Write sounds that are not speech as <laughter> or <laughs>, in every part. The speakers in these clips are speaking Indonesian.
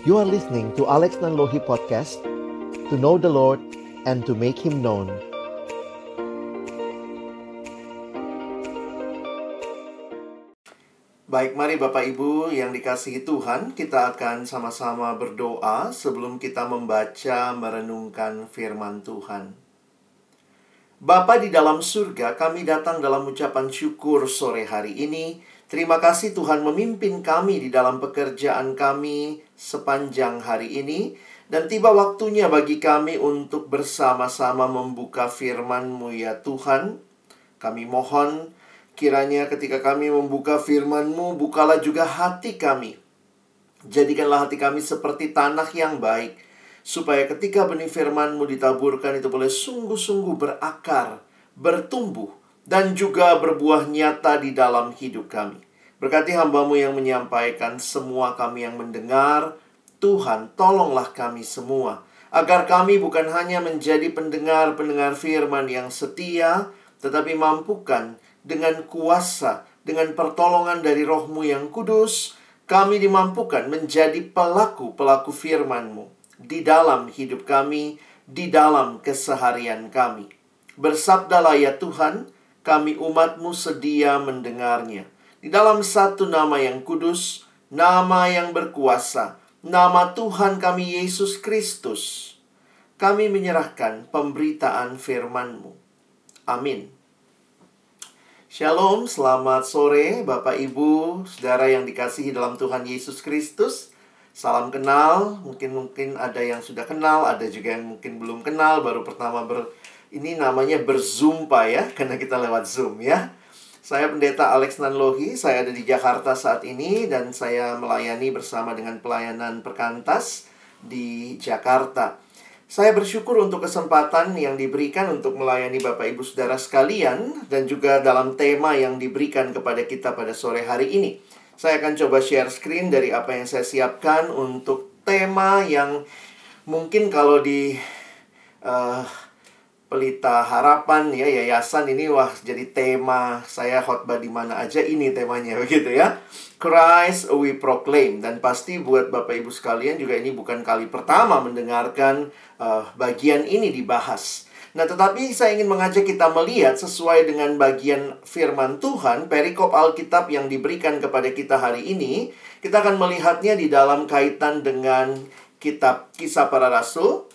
You are listening to Alex Nanlohi Podcast To know the Lord and to make Him known Baik, mari Bapak Ibu yang dikasihi Tuhan, kita akan sama-sama berdoa sebelum kita membaca merenungkan firman Tuhan. Bapa di dalam surga, kami datang dalam ucapan syukur sore hari ini Terima kasih Tuhan memimpin kami di dalam pekerjaan kami sepanjang hari ini dan tiba waktunya bagi kami untuk bersama-sama membuka firman-Mu ya Tuhan. Kami mohon kiranya ketika kami membuka firman-Mu, bukalah juga hati kami. Jadikanlah hati kami seperti tanah yang baik, supaya ketika benih firman-Mu ditaburkan itu boleh sungguh-sungguh berakar, bertumbuh, dan juga berbuah nyata di dalam hidup kami. Berkati hambamu yang menyampaikan semua kami yang mendengar, Tuhan tolonglah kami semua, agar kami bukan hanya menjadi pendengar-pendengar firman yang setia, tetapi mampukan dengan kuasa, dengan pertolongan dari rohmu yang kudus, kami dimampukan menjadi pelaku-pelaku firman-Mu di dalam hidup kami, di dalam keseharian kami. Bersabdalah ya Tuhan, kami umatmu sedia mendengarnya. Di dalam satu nama yang kudus, nama yang berkuasa, nama Tuhan kami Yesus Kristus, kami menyerahkan pemberitaan firman-Mu. Amin. Shalom, selamat sore Bapak Ibu, Saudara yang dikasihi dalam Tuhan Yesus Kristus. Salam kenal, mungkin mungkin ada yang sudah kenal, ada juga yang mungkin belum kenal, baru pertama ber ini namanya berzumpa ya, karena kita lewat Zoom ya. Saya pendeta Alex Nanlohi, saya ada di Jakarta saat ini dan saya melayani bersama dengan pelayanan perkantas di Jakarta. Saya bersyukur untuk kesempatan yang diberikan untuk melayani Bapak Ibu Saudara sekalian dan juga dalam tema yang diberikan kepada kita pada sore hari ini. Saya akan coba share screen dari apa yang saya siapkan untuk tema yang mungkin kalau di uh, Pelita Harapan ya yayasan ini wah jadi tema saya khotbah di mana aja ini temanya <laughs> begitu ya. Christ we proclaim dan pasti buat Bapak Ibu sekalian juga ini bukan kali pertama mendengarkan uh, bagian ini dibahas. Nah, tetapi saya ingin mengajak kita melihat sesuai dengan bagian firman Tuhan, perikop Alkitab yang diberikan kepada kita hari ini, kita akan melihatnya di dalam kaitan dengan kitab Kisah Para Rasul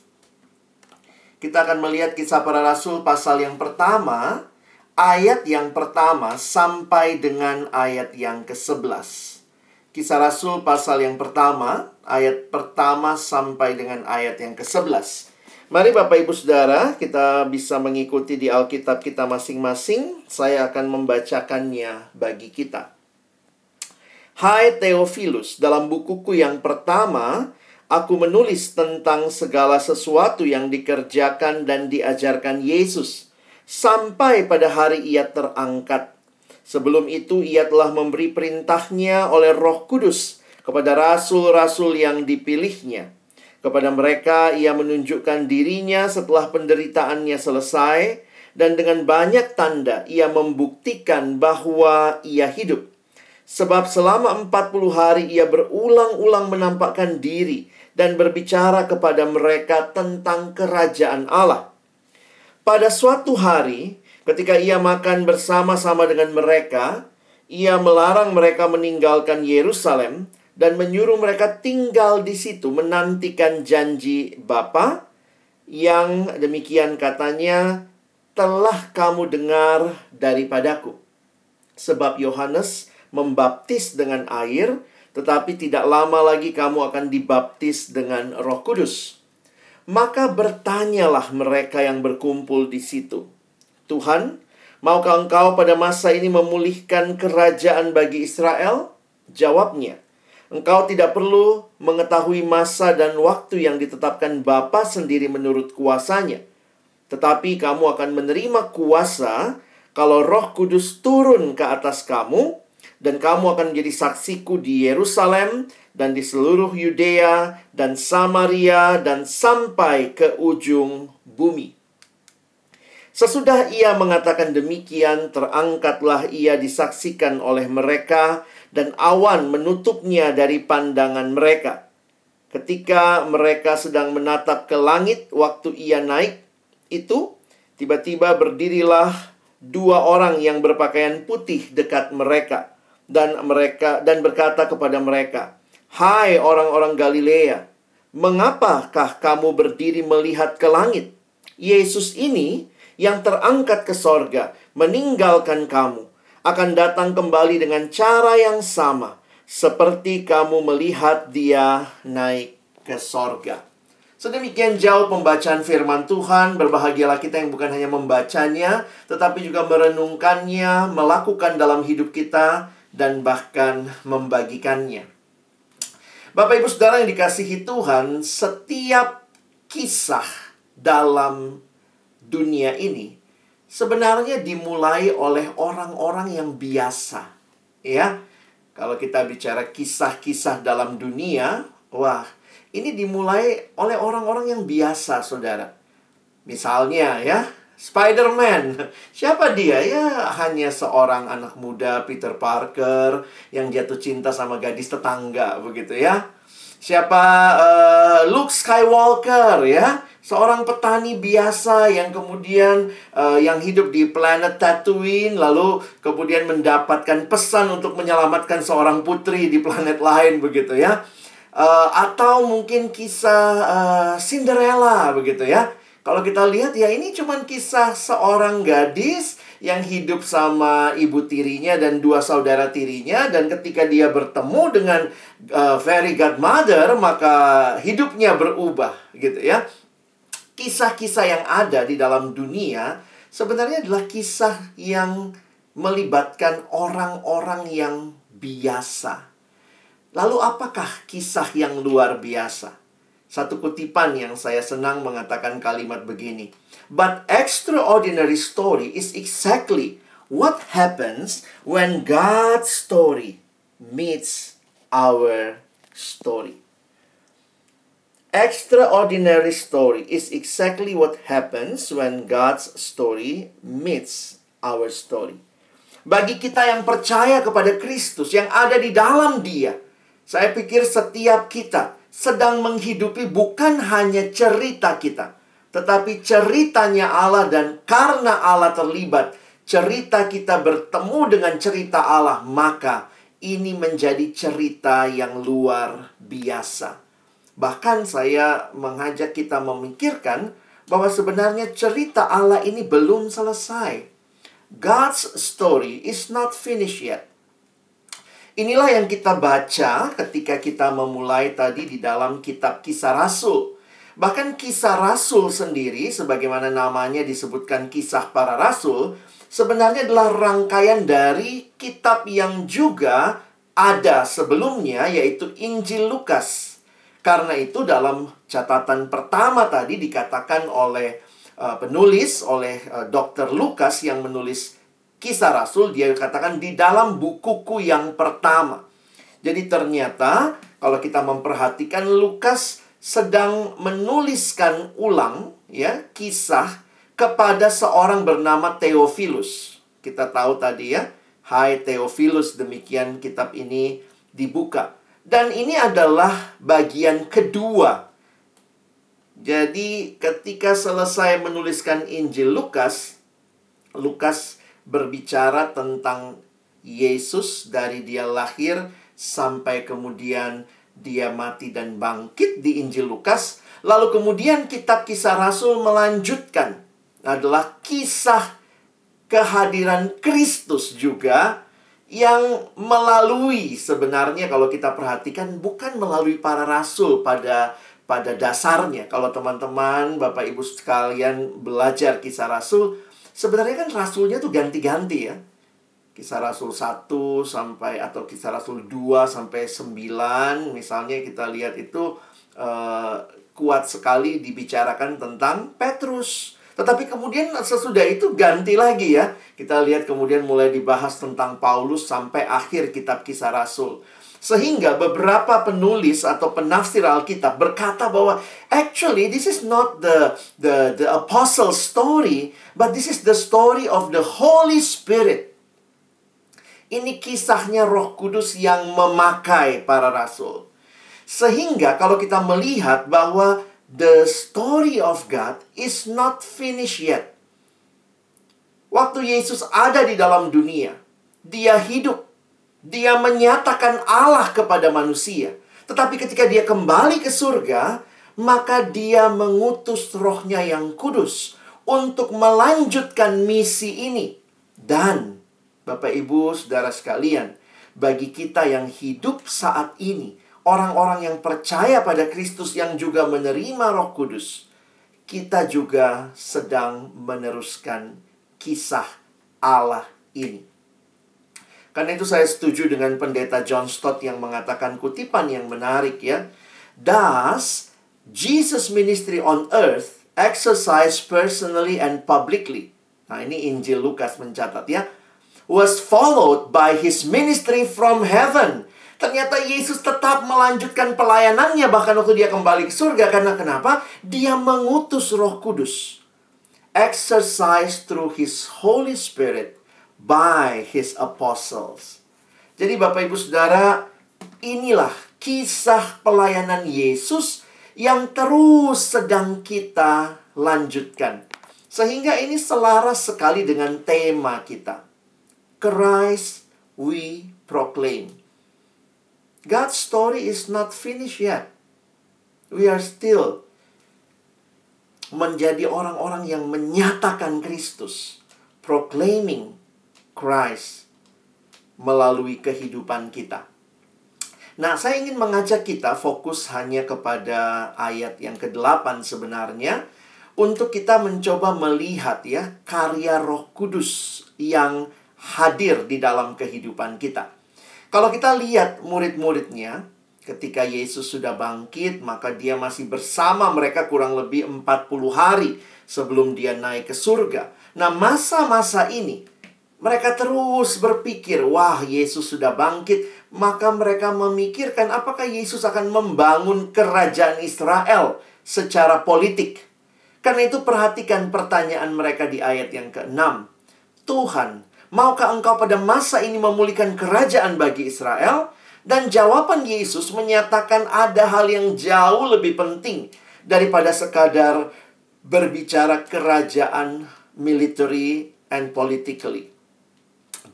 kita akan melihat kisah para rasul pasal yang pertama, ayat yang pertama sampai dengan ayat yang ke-11. Kisah Rasul pasal yang pertama, ayat pertama sampai dengan ayat yang ke-11. Mari Bapak Ibu Saudara, kita bisa mengikuti di Alkitab kita masing-masing. Saya akan membacakannya bagi kita. Hai Theophilus, dalam bukuku yang pertama, Aku menulis tentang segala sesuatu yang dikerjakan dan diajarkan Yesus sampai pada hari ia terangkat. Sebelum itu ia telah memberi perintahnya oleh Roh Kudus kepada rasul-rasul yang dipilihnya. Kepada mereka ia menunjukkan dirinya setelah penderitaannya selesai dan dengan banyak tanda ia membuktikan bahwa ia hidup. Sebab selama 40 hari ia berulang-ulang menampakkan diri dan berbicara kepada mereka tentang kerajaan Allah. Pada suatu hari, ketika ia makan bersama-sama dengan mereka, ia melarang mereka meninggalkan Yerusalem dan menyuruh mereka tinggal di situ menantikan janji Bapa yang demikian katanya telah kamu dengar daripadaku. Sebab Yohanes membaptis dengan air, tetapi tidak lama lagi kamu akan dibaptis dengan Roh Kudus. Maka bertanyalah mereka yang berkumpul di situ, "Tuhan, maukah Engkau pada masa ini memulihkan kerajaan bagi Israel?" Jawabnya, "Engkau tidak perlu mengetahui masa dan waktu yang ditetapkan Bapa sendiri menurut kuasanya, tetapi kamu akan menerima kuasa kalau Roh Kudus turun ke atas kamu." Dan kamu akan menjadi saksiku di Yerusalem dan di seluruh Yudea dan Samaria dan sampai ke ujung bumi. Sesudah ia mengatakan demikian, terangkatlah ia disaksikan oleh mereka dan awan menutupnya dari pandangan mereka. Ketika mereka sedang menatap ke langit waktu ia naik itu tiba-tiba berdirilah dua orang yang berpakaian putih dekat mereka dan mereka dan berkata kepada mereka, "Hai orang-orang Galilea, mengapakah kamu berdiri melihat ke langit? Yesus ini yang terangkat ke sorga, meninggalkan kamu, akan datang kembali dengan cara yang sama, seperti kamu melihat dia naik ke sorga. Sedemikian jauh pembacaan firman Tuhan, berbahagialah kita yang bukan hanya membacanya, tetapi juga merenungkannya, melakukan dalam hidup kita, dan bahkan membagikannya. Bapak Ibu Saudara yang dikasihi Tuhan, setiap kisah dalam dunia ini sebenarnya dimulai oleh orang-orang yang biasa. Ya. Kalau kita bicara kisah-kisah dalam dunia, wah, ini dimulai oleh orang-orang yang biasa, Saudara. Misalnya ya, Spider-Man. Siapa dia? Ya, hanya seorang anak muda Peter Parker yang jatuh cinta sama gadis tetangga begitu ya. Siapa uh, Luke Skywalker ya? seorang petani biasa yang kemudian uh, yang hidup di planet Tatooine lalu kemudian mendapatkan pesan untuk menyelamatkan seorang putri di planet lain begitu ya uh, atau mungkin kisah uh, Cinderella begitu ya kalau kita lihat ya ini cuma kisah seorang gadis yang hidup sama ibu tirinya dan dua saudara tirinya dan ketika dia bertemu dengan uh, fairy godmother maka hidupnya berubah gitu ya kisah-kisah yang ada di dalam dunia sebenarnya adalah kisah yang melibatkan orang-orang yang biasa. Lalu apakah kisah yang luar biasa? Satu kutipan yang saya senang mengatakan kalimat begini. But extraordinary story is exactly what happens when God's story meets our story. Extraordinary story is exactly what happens when God's story meets our story. Bagi kita yang percaya kepada Kristus yang ada di dalam Dia, saya pikir setiap kita sedang menghidupi bukan hanya cerita kita, tetapi ceritanya Allah dan karena Allah terlibat, cerita kita bertemu dengan cerita Allah, maka ini menjadi cerita yang luar biasa. Bahkan saya mengajak kita memikirkan bahwa sebenarnya cerita Allah ini belum selesai. God's story is not finished yet. Inilah yang kita baca ketika kita memulai tadi di dalam kitab Kisah Rasul. Bahkan Kisah Rasul sendiri sebagaimana namanya disebutkan Kisah para Rasul sebenarnya adalah rangkaian dari kitab yang juga ada sebelumnya yaitu Injil Lukas. Karena itu dalam catatan pertama tadi dikatakan oleh uh, penulis oleh uh, Dr. Lukas yang menulis Kisah Rasul dia katakan di dalam bukuku yang pertama. Jadi ternyata kalau kita memperhatikan Lukas sedang menuliskan ulang ya kisah kepada seorang bernama Theophilus. Kita tahu tadi ya, Hai Theophilus demikian kitab ini dibuka. Dan ini adalah bagian kedua. Jadi ketika selesai menuliskan Injil Lukas, Lukas berbicara tentang Yesus dari dia lahir sampai kemudian dia mati dan bangkit di Injil Lukas. Lalu kemudian kitab kisah Rasul melanjutkan adalah kisah kehadiran Kristus juga yang melalui sebenarnya kalau kita perhatikan bukan melalui para rasul pada pada dasarnya. Kalau teman-teman, Bapak Ibu sekalian belajar kisah rasul, sebenarnya kan rasulnya tuh ganti-ganti ya. Kisah Rasul 1 sampai atau kisah Rasul 2 sampai 9 misalnya kita lihat itu uh, kuat sekali dibicarakan tentang Petrus. Tetapi kemudian sesudah itu ganti lagi ya. Kita lihat kemudian mulai dibahas tentang Paulus sampai akhir kitab kisah Rasul. Sehingga beberapa penulis atau penafsir Alkitab berkata bahwa actually this is not the the the apostle story, but this is the story of the Holy Spirit. Ini kisahnya Roh Kudus yang memakai para rasul. Sehingga kalau kita melihat bahwa the story of God is not finished yet. Waktu Yesus ada di dalam dunia, dia hidup, dia menyatakan Allah kepada manusia. Tetapi ketika dia kembali ke surga, maka dia mengutus rohnya yang kudus untuk melanjutkan misi ini. Dan, Bapak Ibu, saudara sekalian, bagi kita yang hidup saat ini, orang-orang yang percaya pada Kristus yang juga menerima Roh Kudus, kita juga sedang meneruskan kisah Allah ini. Karena itu saya setuju dengan pendeta John Stott yang mengatakan kutipan yang menarik ya. Does Jesus ministry on earth exercise personally and publicly. Nah, ini Injil Lukas mencatat ya. Was followed by his ministry from heaven. Ternyata Yesus tetap melanjutkan pelayanannya bahkan waktu dia kembali ke surga karena kenapa? Dia mengutus Roh Kudus. Exercise through his Holy Spirit by his apostles. Jadi Bapak Ibu Saudara, inilah kisah pelayanan Yesus yang terus sedang kita lanjutkan. Sehingga ini selaras sekali dengan tema kita. Christ we proclaim. God's story is not finished yet. We are still menjadi orang-orang yang menyatakan Kristus, proclaiming Christ melalui kehidupan kita. Nah, saya ingin mengajak kita fokus hanya kepada ayat yang ke-8 sebenarnya untuk kita mencoba melihat ya karya Roh Kudus yang hadir di dalam kehidupan kita. Kalau kita lihat murid-muridnya, ketika Yesus sudah bangkit, maka dia masih bersama mereka kurang lebih 40 hari sebelum dia naik ke surga. Nah, masa-masa ini mereka terus berpikir, wah Yesus sudah bangkit, maka mereka memikirkan apakah Yesus akan membangun kerajaan Israel secara politik. Karena itu perhatikan pertanyaan mereka di ayat yang ke-6. Tuhan, maukah engkau pada masa ini memulihkan kerajaan bagi Israel? Dan jawaban Yesus menyatakan ada hal yang jauh lebih penting daripada sekadar berbicara kerajaan military and politically.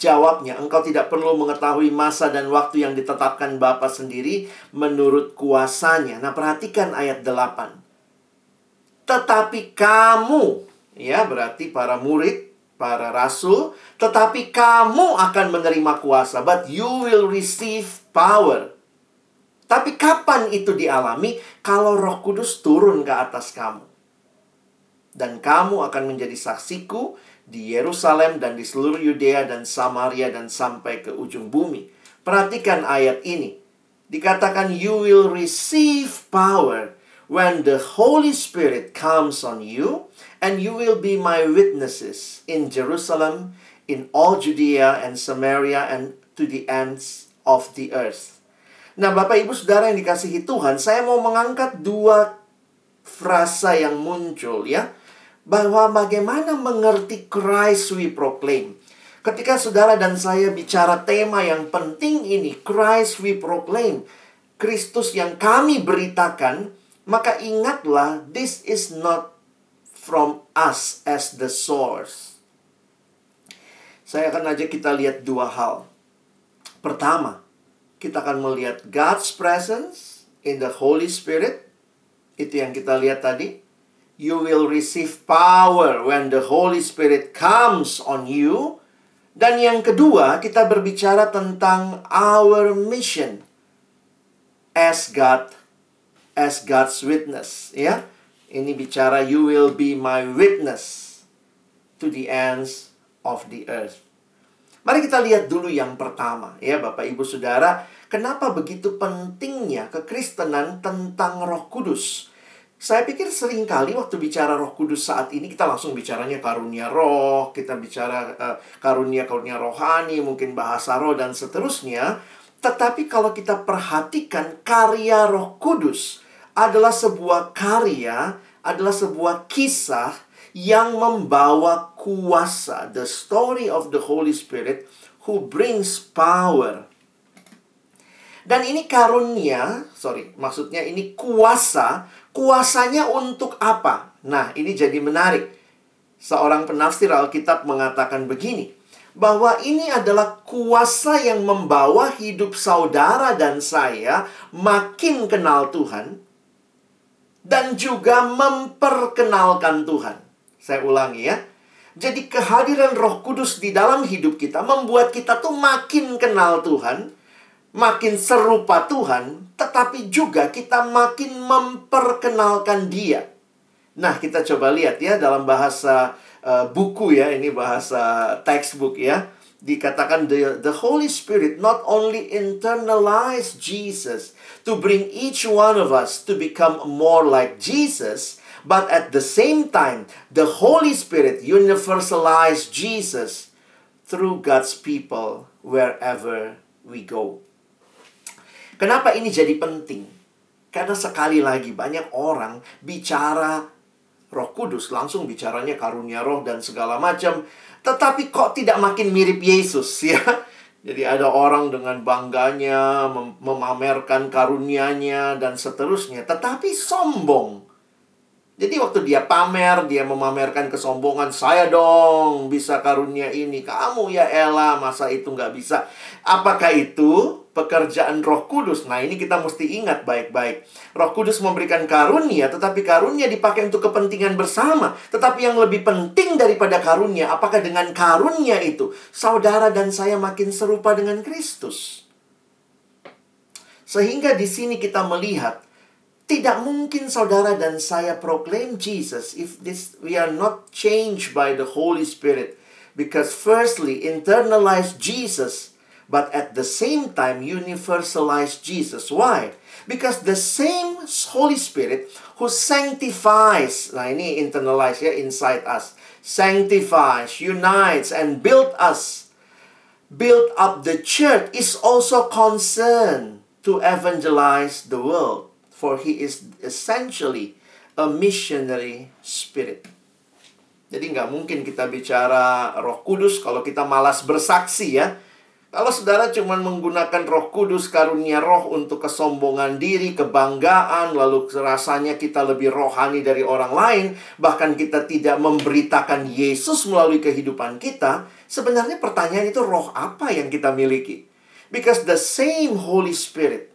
Jawabnya, engkau tidak perlu mengetahui masa dan waktu yang ditetapkan Bapa sendiri menurut kuasanya. Nah, perhatikan ayat 8. Tetapi kamu, ya berarti para murid, para rasul, tetapi kamu akan menerima kuasa. But you will receive power. Tapi kapan itu dialami? Kalau roh kudus turun ke atas kamu. Dan kamu akan menjadi saksiku di Yerusalem dan di seluruh Yudea dan Samaria dan sampai ke ujung bumi. Perhatikan ayat ini. Dikatakan you will receive power when the Holy Spirit comes on you and you will be my witnesses in Jerusalem, in all Judea and Samaria and to the ends of the earth. Nah, Bapak Ibu Saudara yang dikasihi Tuhan, saya mau mengangkat dua frasa yang muncul ya bahwa bagaimana mengerti Christ we proclaim. Ketika saudara dan saya bicara tema yang penting ini, Christ we proclaim, Kristus yang kami beritakan, maka ingatlah this is not from us as the source. Saya akan ajak kita lihat dua hal. Pertama, kita akan melihat God's presence in the Holy Spirit. Itu yang kita lihat tadi you will receive power when the Holy Spirit comes on you. Dan yang kedua, kita berbicara tentang our mission as God as God's witness, ya. Ini bicara you will be my witness to the ends of the earth. Mari kita lihat dulu yang pertama, ya Bapak Ibu Saudara, kenapa begitu pentingnya kekristenan tentang Roh Kudus? Saya pikir sering kali waktu bicara Roh Kudus saat ini kita langsung bicaranya karunia roh, kita bicara uh, karunia-karunia rohani, mungkin bahasa roh dan seterusnya. Tetapi kalau kita perhatikan karya Roh Kudus adalah sebuah karya, adalah sebuah kisah yang membawa kuasa, the story of the Holy Spirit who brings power. Dan ini karunia, sorry, maksudnya ini kuasa. Kuasanya untuk apa? Nah, ini jadi menarik. Seorang penafsir Alkitab mengatakan begini, bahwa ini adalah kuasa yang membawa hidup saudara dan saya makin kenal Tuhan dan juga memperkenalkan Tuhan. Saya ulangi ya. Jadi kehadiran Roh Kudus di dalam hidup kita membuat kita tuh makin kenal Tuhan, makin serupa Tuhan, tetapi juga kita makin memperkenalkan Dia. Nah, kita coba lihat ya dalam bahasa uh, buku ya, ini bahasa textbook ya. Dikatakan the, the Holy Spirit not only internalize Jesus to bring each one of us to become more like Jesus, but at the same time, the Holy Spirit universalized Jesus through God's people wherever we go. Kenapa ini jadi penting? Karena sekali lagi banyak orang bicara Roh Kudus, langsung bicaranya karunia roh dan segala macam, tetapi kok tidak makin mirip Yesus <laughs> ya? Jadi ada orang dengan bangganya mem memamerkan karunianya dan seterusnya, tetapi sombong jadi waktu dia pamer, dia memamerkan kesombongan, saya dong bisa karunia ini. Kamu ya Ella, masa itu nggak bisa. Apakah itu pekerjaan roh kudus? Nah ini kita mesti ingat baik-baik. Roh kudus memberikan karunia, tetapi karunia dipakai untuk kepentingan bersama. Tetapi yang lebih penting daripada karunia, apakah dengan karunia itu, saudara dan saya makin serupa dengan Kristus? Sehingga di sini kita melihat tidak mungkin saudara dan saya proclaim Jesus if this we are not changed by the Holy Spirit. Because firstly, internalize Jesus, but at the same time universalize Jesus. Why? Because the same Holy Spirit who sanctifies, nah ini internalize ya inside us, sanctifies, unites, and build us, build up the church is also concerned to evangelize the world for he is essentially a missionary spirit. Jadi nggak mungkin kita bicara roh kudus kalau kita malas bersaksi ya. Kalau saudara cuma menggunakan roh kudus, karunia roh untuk kesombongan diri, kebanggaan, lalu rasanya kita lebih rohani dari orang lain, bahkan kita tidak memberitakan Yesus melalui kehidupan kita, sebenarnya pertanyaan itu roh apa yang kita miliki? Because the same Holy Spirit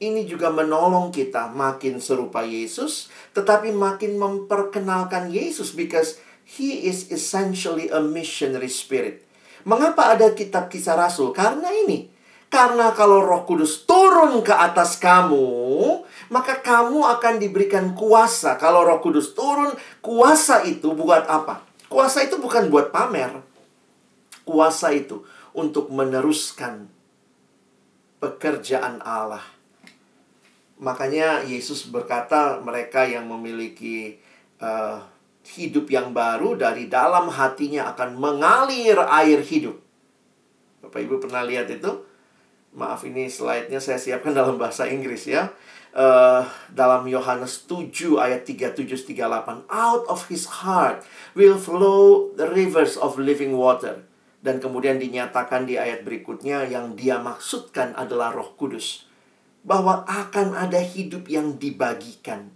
ini juga menolong kita makin serupa Yesus, tetapi makin memperkenalkan Yesus because he is essentially a missionary spirit. Mengapa ada kitab kisah rasul? Karena ini. Karena kalau roh kudus turun ke atas kamu, maka kamu akan diberikan kuasa. Kalau roh kudus turun, kuasa itu buat apa? Kuasa itu bukan buat pamer. Kuasa itu untuk meneruskan pekerjaan Allah Makanya Yesus berkata mereka yang memiliki uh, hidup yang baru dari dalam hatinya akan mengalir air hidup. Bapak Ibu pernah lihat itu? Maaf ini slide-nya saya siapkan <laughs> dalam bahasa Inggris ya. Uh, dalam Yohanes 7 ayat 37 38 out of his heart will flow the rivers of living water dan kemudian dinyatakan di ayat berikutnya yang dia maksudkan adalah Roh Kudus bahwa akan ada hidup yang dibagikan.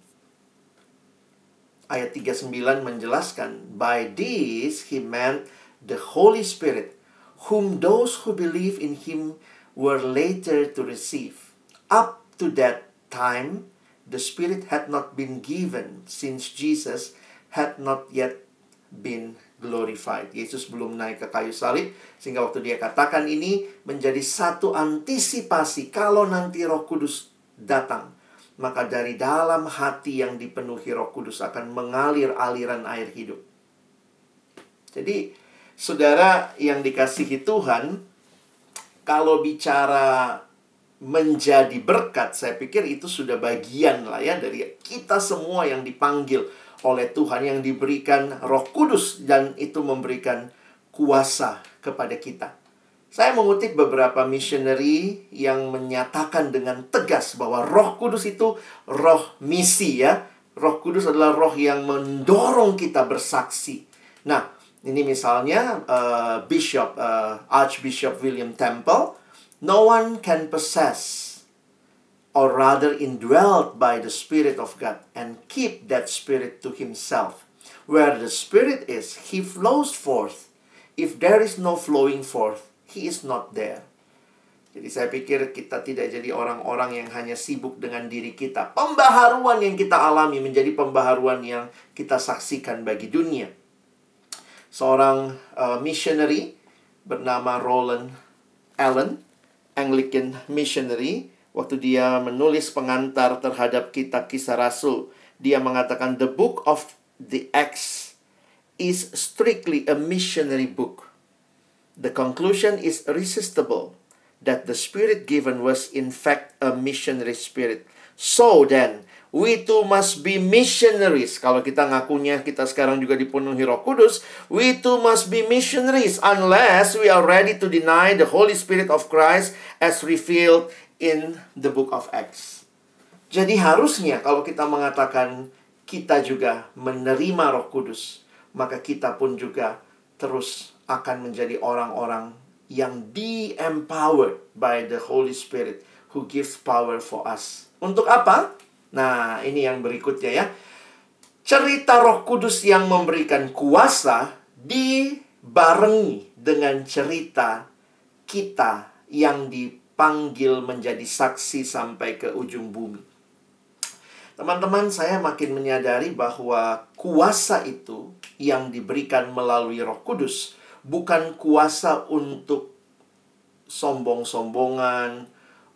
Ayat 39 menjelaskan, By this he meant the Holy Spirit, whom those who believe in him were later to receive. Up to that time, the Spirit had not been given, since Jesus had not yet been glorified. Yesus belum naik ke kayu salib sehingga waktu dia katakan ini menjadi satu antisipasi kalau nanti Roh Kudus datang. Maka dari dalam hati yang dipenuhi Roh Kudus akan mengalir aliran air hidup. Jadi, saudara yang dikasihi Tuhan, kalau bicara menjadi berkat, saya pikir itu sudah bagian lah ya dari kita semua yang dipanggil oleh Tuhan yang diberikan Roh Kudus dan itu memberikan kuasa kepada kita. Saya mengutip beberapa missionary yang menyatakan dengan tegas bahwa Roh Kudus itu roh misi ya. Roh Kudus adalah roh yang mendorong kita bersaksi. Nah, ini misalnya uh, Bishop uh, Archbishop William Temple No one can possess or rather indwelt by the Spirit of God and keep that Spirit to himself. Where the Spirit is, he flows forth. If there is no flowing forth, he is not there. Jadi saya pikir kita tidak jadi orang-orang yang hanya sibuk dengan diri kita. Pembaharuan yang kita alami menjadi pembaharuan yang kita saksikan bagi dunia. Seorang uh, missionary bernama Roland Allen Anglican missionary waktu dia menulis pengantar terhadap kitab kisah rasul dia mengatakan the book of the acts is strictly a missionary book the conclusion is irresistible that the spirit given was in fact a missionary spirit so then We too must be missionaries. Kalau kita ngakunya kita sekarang juga dipenuhi Roh Kudus, we too must be missionaries unless we are ready to deny the Holy Spirit of Christ as revealed in the book of Acts. Jadi harusnya kalau kita mengatakan kita juga menerima Roh Kudus, maka kita pun juga terus akan menjadi orang-orang yang di-empowered by the Holy Spirit who gives power for us. Untuk apa? Nah, ini yang berikutnya ya. Cerita Roh Kudus yang memberikan kuasa dibarengi dengan cerita kita yang dipanggil menjadi saksi sampai ke ujung bumi. Teman-teman, saya makin menyadari bahwa kuasa itu yang diberikan melalui Roh Kudus bukan kuasa untuk sombong-sombongan,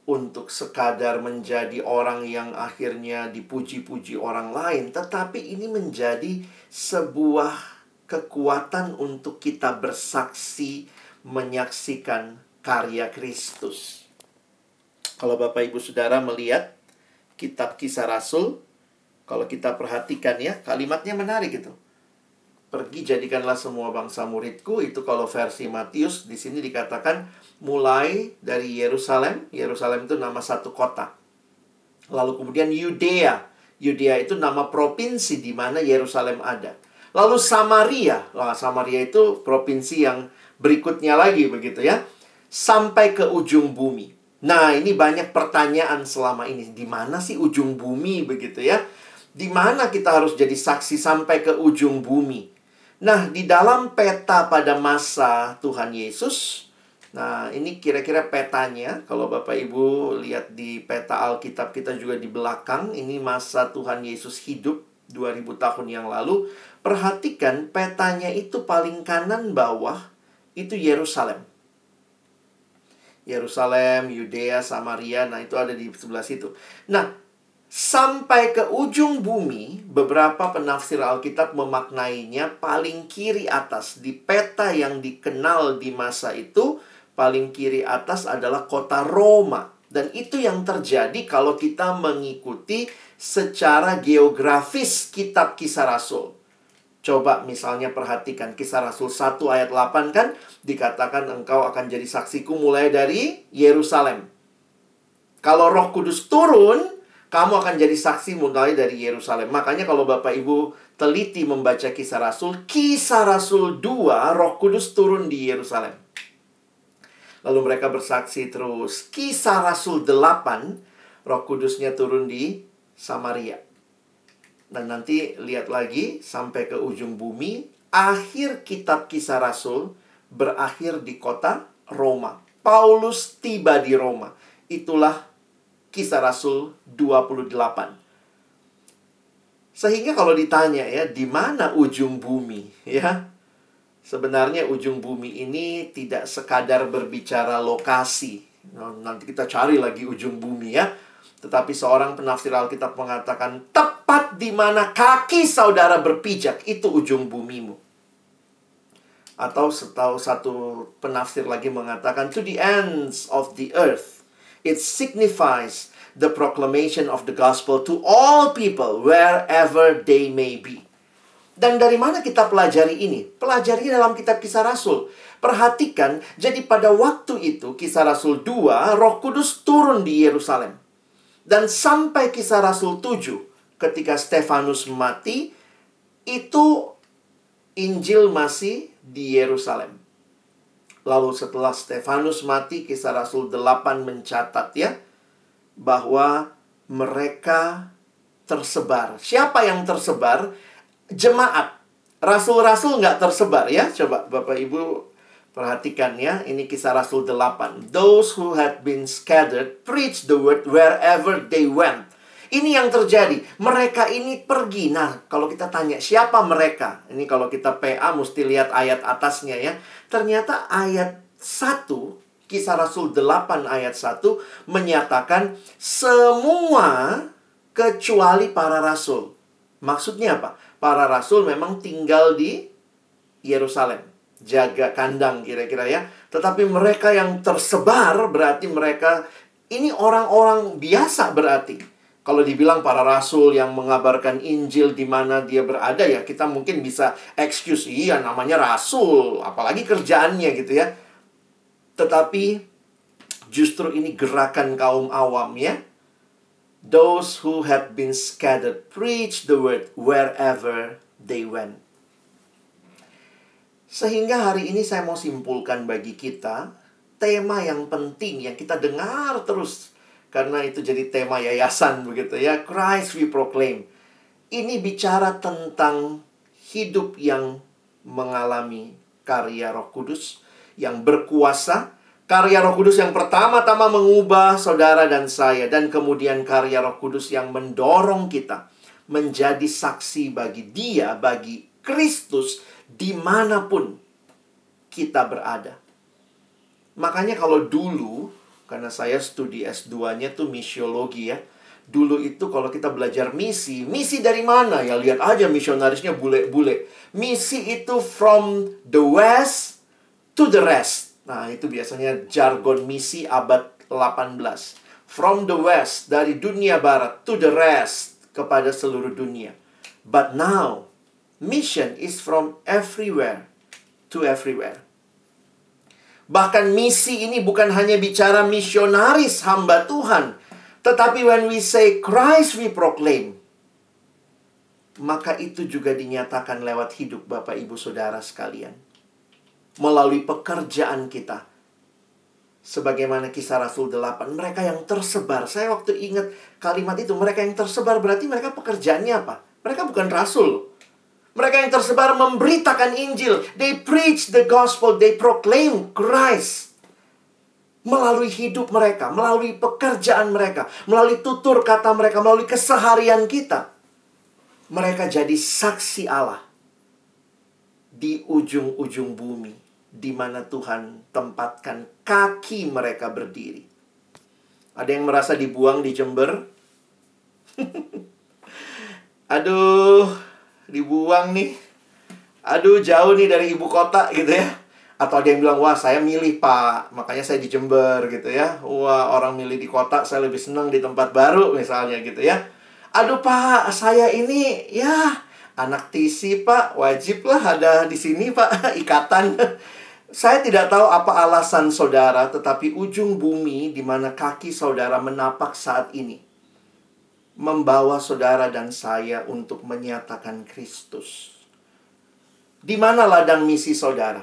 untuk sekadar menjadi orang yang akhirnya dipuji-puji orang lain, tetapi ini menjadi sebuah kekuatan untuk kita bersaksi menyaksikan karya Kristus. Kalau Bapak Ibu Saudara melihat kitab Kisah Rasul, kalau kita perhatikan ya, kalimatnya menarik itu. Pergi jadikanlah semua bangsa muridku, itu kalau versi Matius di sini dikatakan mulai dari Yerusalem. Yerusalem itu nama satu kota. Lalu kemudian Yudea. Yudea itu nama provinsi di mana Yerusalem ada. Lalu Samaria. Wah, Samaria itu provinsi yang berikutnya lagi begitu ya. Sampai ke ujung bumi. Nah, ini banyak pertanyaan selama ini. Di mana sih ujung bumi begitu ya? Di mana kita harus jadi saksi sampai ke ujung bumi? Nah, di dalam peta pada masa Tuhan Yesus, Nah, ini kira-kira petanya. Kalau Bapak Ibu lihat di peta Alkitab kita juga di belakang, ini masa Tuhan Yesus hidup 2000 tahun yang lalu. Perhatikan petanya itu paling kanan bawah itu Yerusalem. Yerusalem, Yudea, Samaria, nah itu ada di sebelah situ. Nah, sampai ke ujung bumi, beberapa penafsir Alkitab memaknainya paling kiri atas di peta yang dikenal di masa itu paling kiri atas adalah kota Roma. Dan itu yang terjadi kalau kita mengikuti secara geografis kitab kisah Rasul. Coba misalnya perhatikan kisah Rasul 1 ayat 8 kan dikatakan engkau akan jadi saksiku mulai dari Yerusalem. Kalau Roh Kudus turun, kamu akan jadi saksi mulai dari Yerusalem. Makanya kalau Bapak Ibu teliti membaca kisah Rasul, kisah Rasul 2 Roh Kudus turun di Yerusalem. Lalu mereka bersaksi terus. Kisah Rasul 8, roh kudusnya turun di Samaria. Dan nanti lihat lagi sampai ke ujung bumi. Akhir kitab kisah Rasul berakhir di kota Roma. Paulus tiba di Roma. Itulah kisah Rasul 28. Sehingga kalau ditanya ya, di mana ujung bumi? Ya, Sebenarnya ujung bumi ini tidak sekadar berbicara lokasi. Nah, nanti kita cari lagi ujung bumi ya. Tetapi seorang penafsir Alkitab mengatakan tepat di mana kaki saudara berpijak itu ujung bumimu. Atau setahu satu penafsir lagi mengatakan to the ends of the earth. It signifies the proclamation of the gospel to all people wherever they may be. Dan dari mana kita pelajari ini? Pelajari dalam kitab kisah Rasul. Perhatikan, jadi pada waktu itu kisah Rasul 2, roh kudus turun di Yerusalem. Dan sampai kisah Rasul 7, ketika Stefanus mati, itu Injil masih di Yerusalem. Lalu setelah Stefanus mati, kisah Rasul 8 mencatat ya, bahwa mereka tersebar. Siapa yang tersebar? Jemaat. Rasul-rasul nggak tersebar ya. Coba Bapak Ibu perhatikan ya. Ini kisah Rasul 8. Those who had been scattered preached the word wherever they went. Ini yang terjadi. Mereka ini pergi. Nah, kalau kita tanya siapa mereka? Ini kalau kita PA mesti lihat ayat atasnya ya. Ternyata ayat 1 Kisah Rasul 8 ayat 1 menyatakan semua kecuali para rasul. Maksudnya apa? Para rasul memang tinggal di Yerusalem. Jaga kandang kira-kira ya. Tetapi mereka yang tersebar berarti mereka ini orang-orang biasa berarti. Kalau dibilang para rasul yang mengabarkan Injil di mana dia berada ya kita mungkin bisa excuse iya namanya rasul, apalagi kerjaannya gitu ya. Tetapi justru ini gerakan kaum awam ya. Those who have been scattered preach the word wherever they went. Sehingga hari ini saya mau simpulkan bagi kita tema yang penting yang kita dengar terus karena itu jadi tema yayasan begitu ya. Christ we proclaim. Ini bicara tentang hidup yang mengalami karya Roh Kudus yang berkuasa. Karya Roh Kudus yang pertama-tama mengubah saudara dan saya dan kemudian karya Roh Kudus yang mendorong kita menjadi saksi bagi Dia, bagi Kristus di mana pun kita berada. Makanya kalau dulu karena saya studi S2-nya tuh misiologi ya. Dulu itu kalau kita belajar misi, misi dari mana? Ya lihat aja misionarisnya bule-bule. Misi itu from the west to the rest. Nah, itu biasanya jargon misi abad 18. From the west, dari dunia barat to the rest, kepada seluruh dunia. But now, mission is from everywhere to everywhere. Bahkan misi ini bukan hanya bicara misionaris hamba Tuhan. Tetapi when we say Christ we proclaim. Maka itu juga dinyatakan lewat hidup Bapak Ibu Saudara sekalian. Melalui pekerjaan kita. Sebagaimana kisah Rasul 8. Mereka yang tersebar. Saya waktu ingat kalimat itu. Mereka yang tersebar berarti mereka pekerjaannya apa? Mereka bukan rasul. Mereka yang tersebar memberitakan Injil. They preach the gospel. They proclaim Christ. Melalui hidup mereka, melalui pekerjaan mereka, melalui tutur kata mereka, melalui keseharian kita. Mereka jadi saksi Allah di ujung-ujung bumi, di mana Tuhan tempatkan kaki mereka berdiri. Ada yang merasa dibuang di Jember? <laughs> Aduh, dibuang nih. Aduh, jauh nih dari ibu kota gitu ya. Atau ada yang bilang, wah saya milih pak, makanya saya di Jember gitu ya. Wah orang milih di kota, saya lebih senang di tempat baru misalnya gitu ya. Aduh pak, saya ini ya anak TC pak, wajiblah ada di sini pak, <laughs> ikatan. Saya tidak tahu apa alasan saudara, tetapi ujung bumi di mana kaki saudara menapak saat ini membawa saudara dan saya untuk menyatakan Kristus. Di mana ladang misi saudara?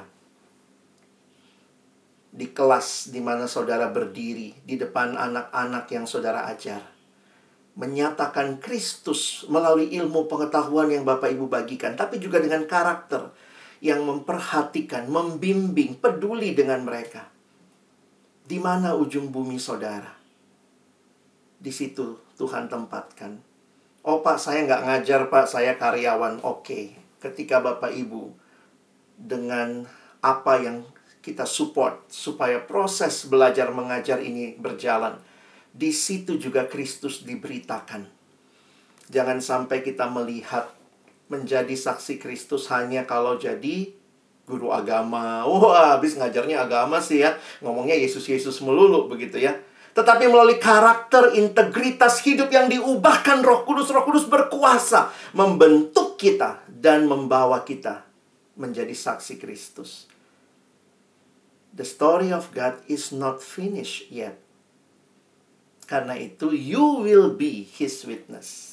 Di kelas di mana saudara berdiri di depan anak-anak yang saudara ajar. Menyatakan Kristus melalui ilmu pengetahuan yang Bapak Ibu bagikan, tapi juga dengan karakter yang memperhatikan, membimbing, peduli dengan mereka. Di mana ujung bumi saudara? Di situ Tuhan tempatkan. Oh pak, saya nggak ngajar pak, saya karyawan. Oke, ketika Bapak Ibu dengan apa yang kita support supaya proses belajar mengajar ini berjalan, di situ juga Kristus diberitakan. Jangan sampai kita melihat menjadi saksi Kristus hanya kalau jadi guru agama. Wah, habis ngajarnya agama sih ya. Ngomongnya Yesus-Yesus melulu begitu ya tetapi melalui karakter integritas hidup yang diubahkan Roh Kudus, Roh Kudus berkuasa membentuk kita dan membawa kita menjadi saksi Kristus. The story of God is not finished yet. Karena itu, you will be His witness.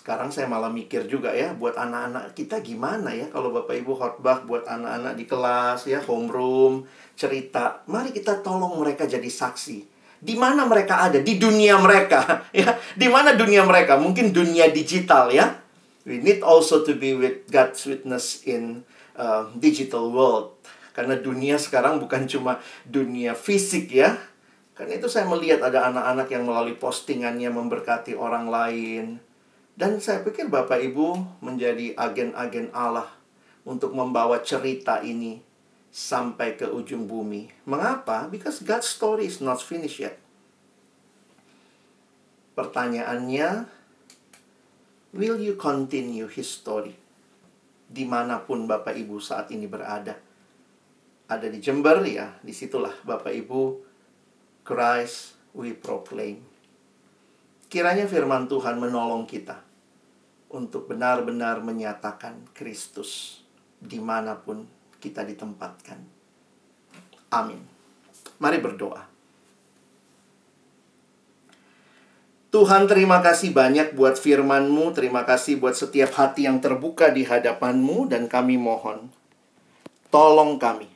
sekarang saya malah mikir juga ya buat anak-anak kita gimana ya kalau Bapak Ibu khotbah buat anak-anak di kelas ya homeroom cerita mari kita tolong mereka jadi saksi di mana mereka ada? Di dunia mereka <laughs> ya. Di mana dunia mereka? Mungkin dunia digital ya. We need also to be with God's witness in uh, digital world. Karena dunia sekarang bukan cuma dunia fisik ya. Karena itu saya melihat ada anak-anak yang melalui postingannya memberkati orang lain. Dan saya pikir Bapak Ibu menjadi agen-agen Allah untuk membawa cerita ini sampai ke ujung bumi. Mengapa? Because God's story is not finished yet. Pertanyaannya, will you continue his story? Di mana pun Bapak Ibu saat ini berada. Ada di Jember ya, di situlah Bapak Ibu, Christ we proclaim. Kiranya firman Tuhan menolong kita untuk benar-benar menyatakan Kristus di mana pun kita ditempatkan. Amin. Mari berdoa. Tuhan terima kasih banyak buat firman-Mu, terima kasih buat setiap hati yang terbuka di hadapan-Mu dan kami mohon. Tolong kami,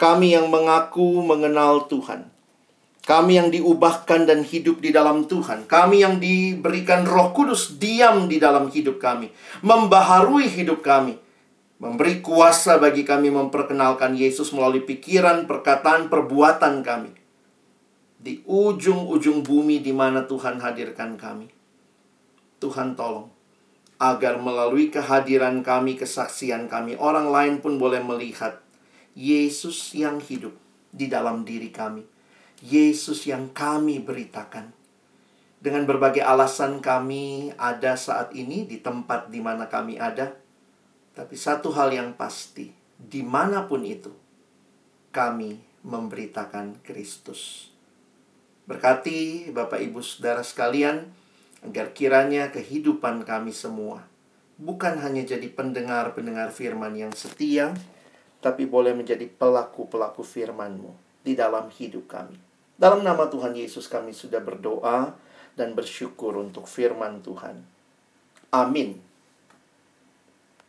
kami yang mengaku mengenal Tuhan, kami yang diubahkan dan hidup di dalam Tuhan. Kami yang diberikan roh kudus diam di dalam hidup kami. Membaharui hidup kami. Memberi kuasa bagi kami memperkenalkan Yesus melalui pikiran, perkataan, perbuatan kami. Di ujung-ujung bumi di mana Tuhan hadirkan kami. Tuhan tolong. Agar melalui kehadiran kami, kesaksian kami, orang lain pun boleh melihat Yesus yang hidup di dalam diri kami Yesus yang kami beritakan. Dengan berbagai alasan kami ada saat ini di tempat di mana kami ada. Tapi satu hal yang pasti, di mana pun itu, kami memberitakan Kristus. Berkati Bapak Ibu Saudara sekalian, agar kiranya kehidupan kami semua bukan hanya jadi pendengar-pendengar firman yang setia, tapi boleh menjadi pelaku-pelaku firman-Mu di dalam hidup kami. Dalam nama Tuhan Yesus kami sudah berdoa dan bersyukur untuk firman Tuhan. Amin.